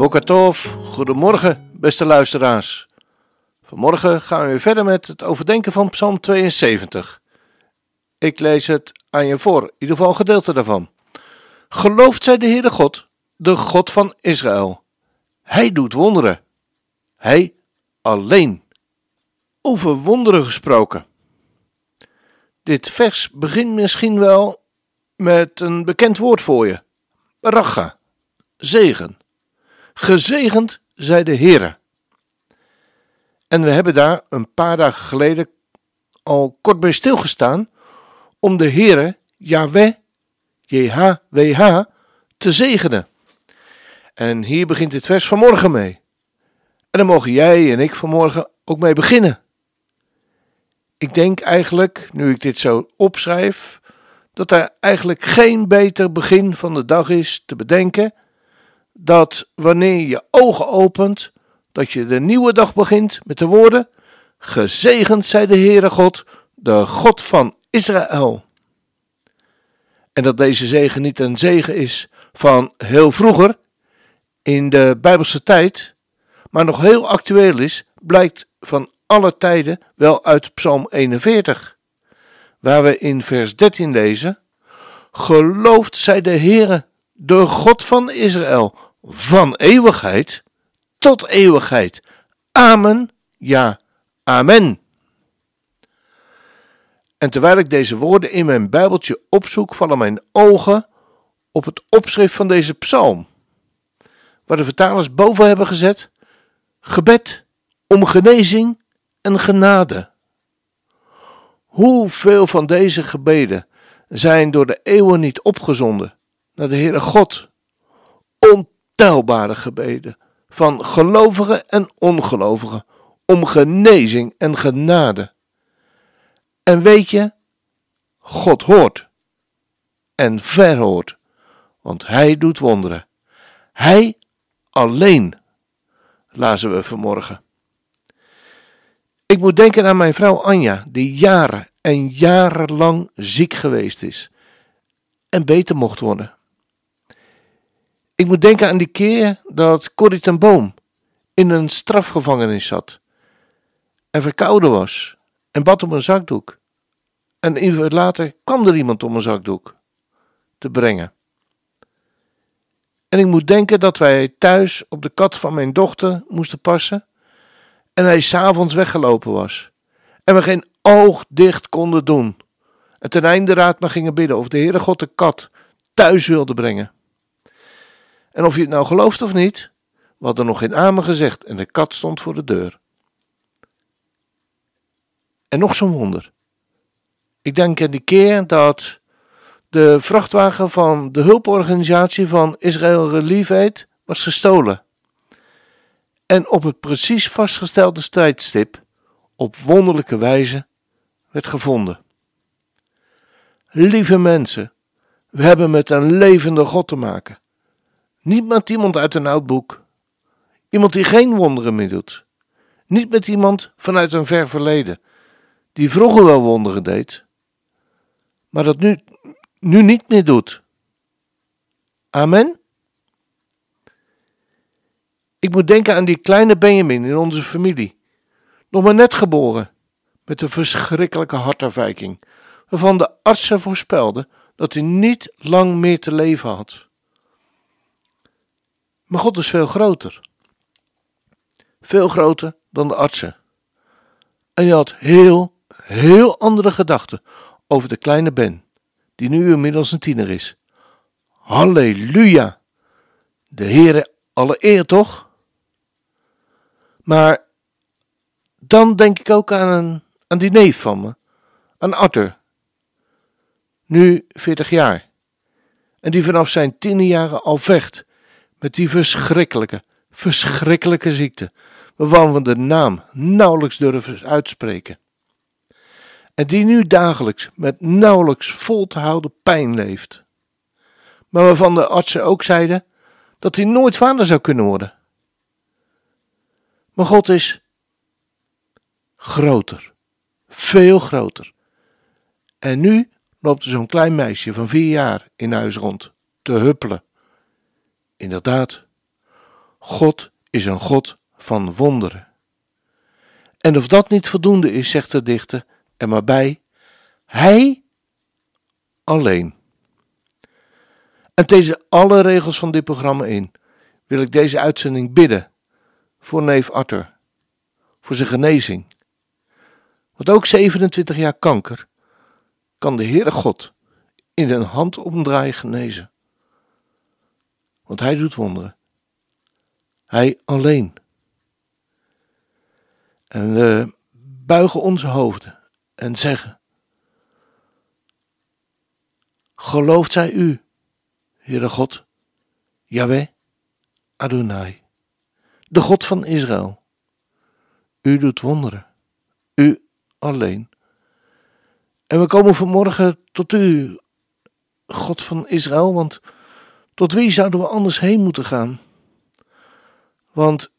Bokatov, goedemorgen beste luisteraars. Vanmorgen gaan we weer verder met het overdenken van Psalm 72. Ik lees het aan je voor, in ieder geval een gedeelte daarvan. Gelooft zij de Heere God, de God van Israël. Hij doet wonderen. Hij alleen. Over wonderen gesproken. Dit vers begint misschien wel met een bekend woord voor je. Racha, zegen. Gezegend zij de Heere. En we hebben daar een paar dagen geleden al kort bij stilgestaan om de Heere, Yahweh, JHWH, te zegenen. En hier begint het vers vanmorgen mee. En dan mogen jij en ik vanmorgen ook mee beginnen. Ik denk eigenlijk, nu ik dit zo opschrijf, dat er eigenlijk geen beter begin van de dag is te bedenken dat wanneer je ogen opent, dat je de nieuwe dag begint met de woorden: Gezegend zij de Heere God, de God van Israël. En dat deze zegen niet een zegen is van heel vroeger, in de Bijbelse tijd, maar nog heel actueel is, blijkt van alle tijden wel uit Psalm 41, waar we in vers 13 lezen: Geloofd zij de Heere, de God van Israël, van eeuwigheid tot eeuwigheid. Amen, ja, amen. En terwijl ik deze woorden in mijn Bijbeltje opzoek, vallen mijn ogen op het opschrift van deze psalm, waar de vertalers boven hebben gezet: gebed om genezing en genade. Hoeveel van deze gebeden zijn door de eeuwen niet opgezonden naar de Heere God? Ontelbare gebeden van gelovigen en ongelovigen om genezing en genade. En weet je, God hoort en verhoort, want Hij doet wonderen. Hij alleen, lazen we vanmorgen. Ik moet denken aan mijn vrouw Anja, die jaren en jarenlang ziek geweest is en beter mocht worden. Ik moet denken aan die keer dat Corrie ten Boom in een strafgevangenis zat en verkouden was en bad om een zakdoek. En even later kwam er iemand om een zakdoek te brengen. En ik moet denken dat wij thuis op de kat van mijn dochter moesten passen en hij s'avonds weggelopen was en we geen oog dicht konden doen. En ten einde raad maar gingen bidden of de Heere God de kat thuis wilde brengen. En of je het nou gelooft of niet, we hadden nog geen amen gezegd en de kat stond voor de deur. En nog zo'n wonder. Ik denk aan die keer dat de vrachtwagen van de hulporganisatie van Israël Relief Aid was gestolen. En op het precies vastgestelde tijdstip op wonderlijke wijze werd gevonden. Lieve mensen, we hebben met een levende God te maken. Niet met iemand uit een oud boek. Iemand die geen wonderen meer doet. Niet met iemand vanuit een ver verleden, die vroeger wel wonderen deed, maar dat nu, nu niet meer doet. Amen? Ik moet denken aan die kleine Benjamin in onze familie, nog maar net geboren, met een verschrikkelijke hartafwijking, waarvan de artsen voorspelden dat hij niet lang meer te leven had. Maar God is veel groter. Veel groter dan de artsen. En hij had heel, heel andere gedachten over de kleine Ben, die nu inmiddels een tiener is. Halleluja! De Heere alle eer toch? Maar dan denk ik ook aan, een, aan die neef van me, aan Arthur. Nu 40 jaar. En die vanaf zijn tiende jaren al vecht met die verschrikkelijke, verschrikkelijke ziekte, waarvan we de naam nauwelijks durven uitspreken. En die nu dagelijks met nauwelijks vol te houden pijn leeft. Maar waarvan de artsen ook zeiden dat hij nooit vader zou kunnen worden. Maar God is groter, veel groter. En nu loopt er zo'n klein meisje van vier jaar in huis rond te huppelen. Inderdaad, God is een God van wonderen. En of dat niet voldoende is, zegt de dichter er maar bij, Hij alleen. En deze alle regels van dit programma in, wil ik deze uitzending bidden voor neef Arthur, voor zijn genezing. Want ook 27 jaar kanker kan de Heere God in een hand omdraaien genezen. Want Hij doet wonderen. Hij alleen. En we buigen onze hoofden en zeggen: Gelooft zij u, Heere God, Yahweh, Adonai, de God van Israël. U doet wonderen, u alleen. En we komen vanmorgen tot u, God van Israël, want tot wie zouden we anders heen moeten gaan? Want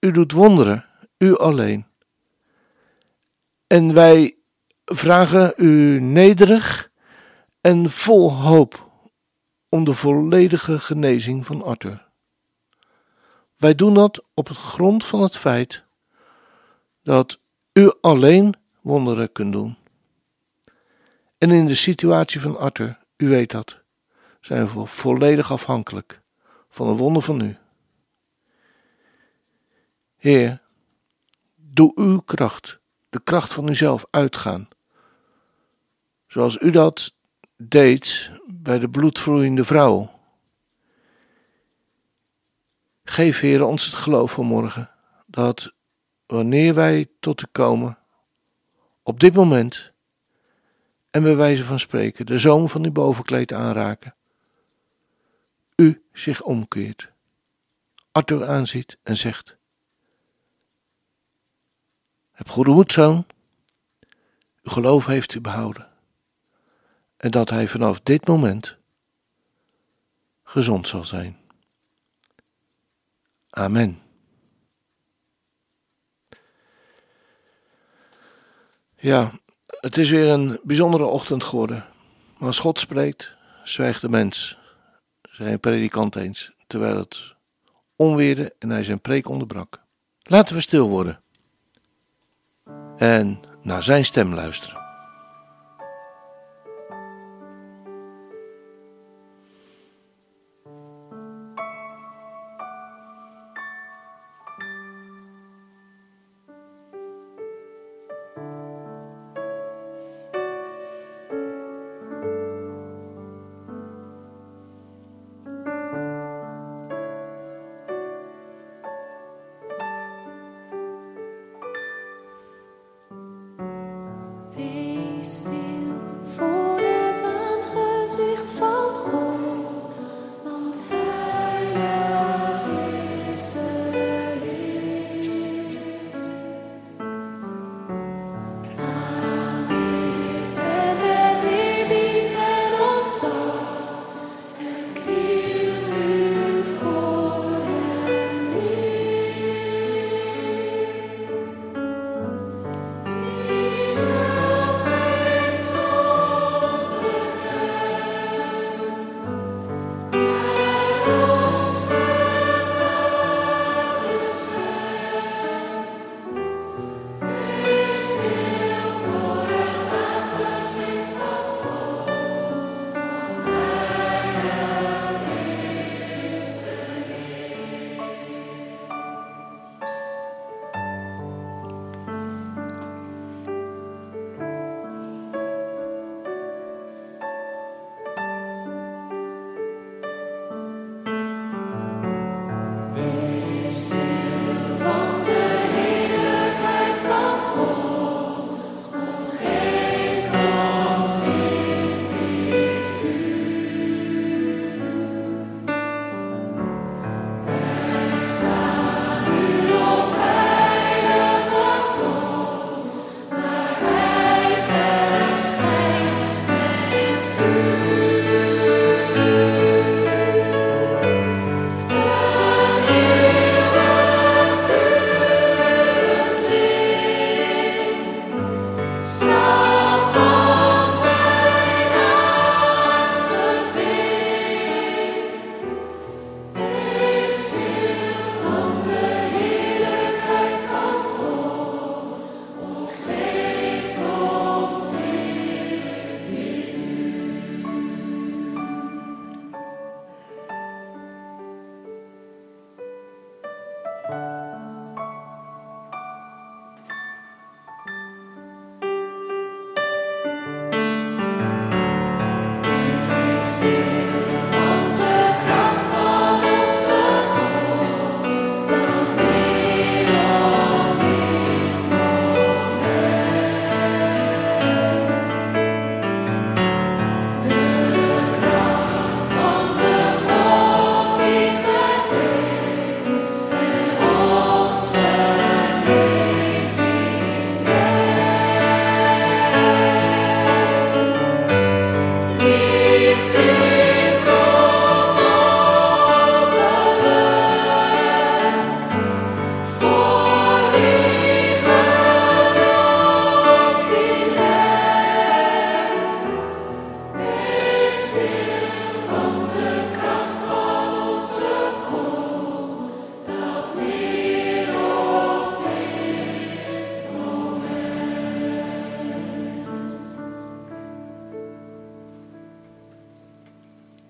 u doet wonderen, u alleen. En wij vragen u nederig en vol hoop om de volledige genezing van Arthur. Wij doen dat op het grond van het feit dat u alleen wonderen kunt doen. En in de situatie van Arthur, u weet dat, zijn we volledig afhankelijk van een wonder van u. Heer, doe uw kracht, de kracht van uzelf uitgaan, zoals u dat deed bij de bloedvloeiende vrouw. Geef, Heer, ons het geloof vanmorgen dat wanneer wij tot u komen, op dit moment, en bij wijze van spreken de zoom van uw bovenkleed aanraken, zich omkeert, Arthur aanziet en zegt: Heb goede moed, zoon. Uw geloof heeft u behouden. En dat hij vanaf dit moment gezond zal zijn. Amen. Ja, het is weer een bijzondere ochtend geworden. Maar als God spreekt, zwijgt de mens, zei een predikant eens, terwijl het onweerde en hij zijn preek onderbrak. Laten we stil worden en naar zijn stem luisteren.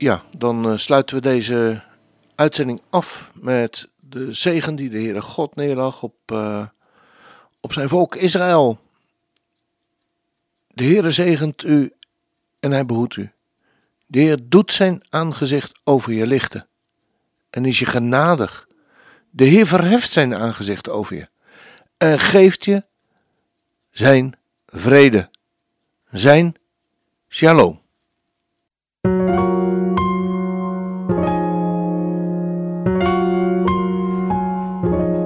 Ja, dan uh, sluiten we deze uitzending af met de zegen die de Heere God neerlag op, uh, op zijn volk Israël. De Heere zegent u en hij behoedt u. De Heer doet zijn aangezicht over je lichten en is je genadig. De Heer verheft zijn aangezicht over je en geeft je zijn vrede, zijn shalom.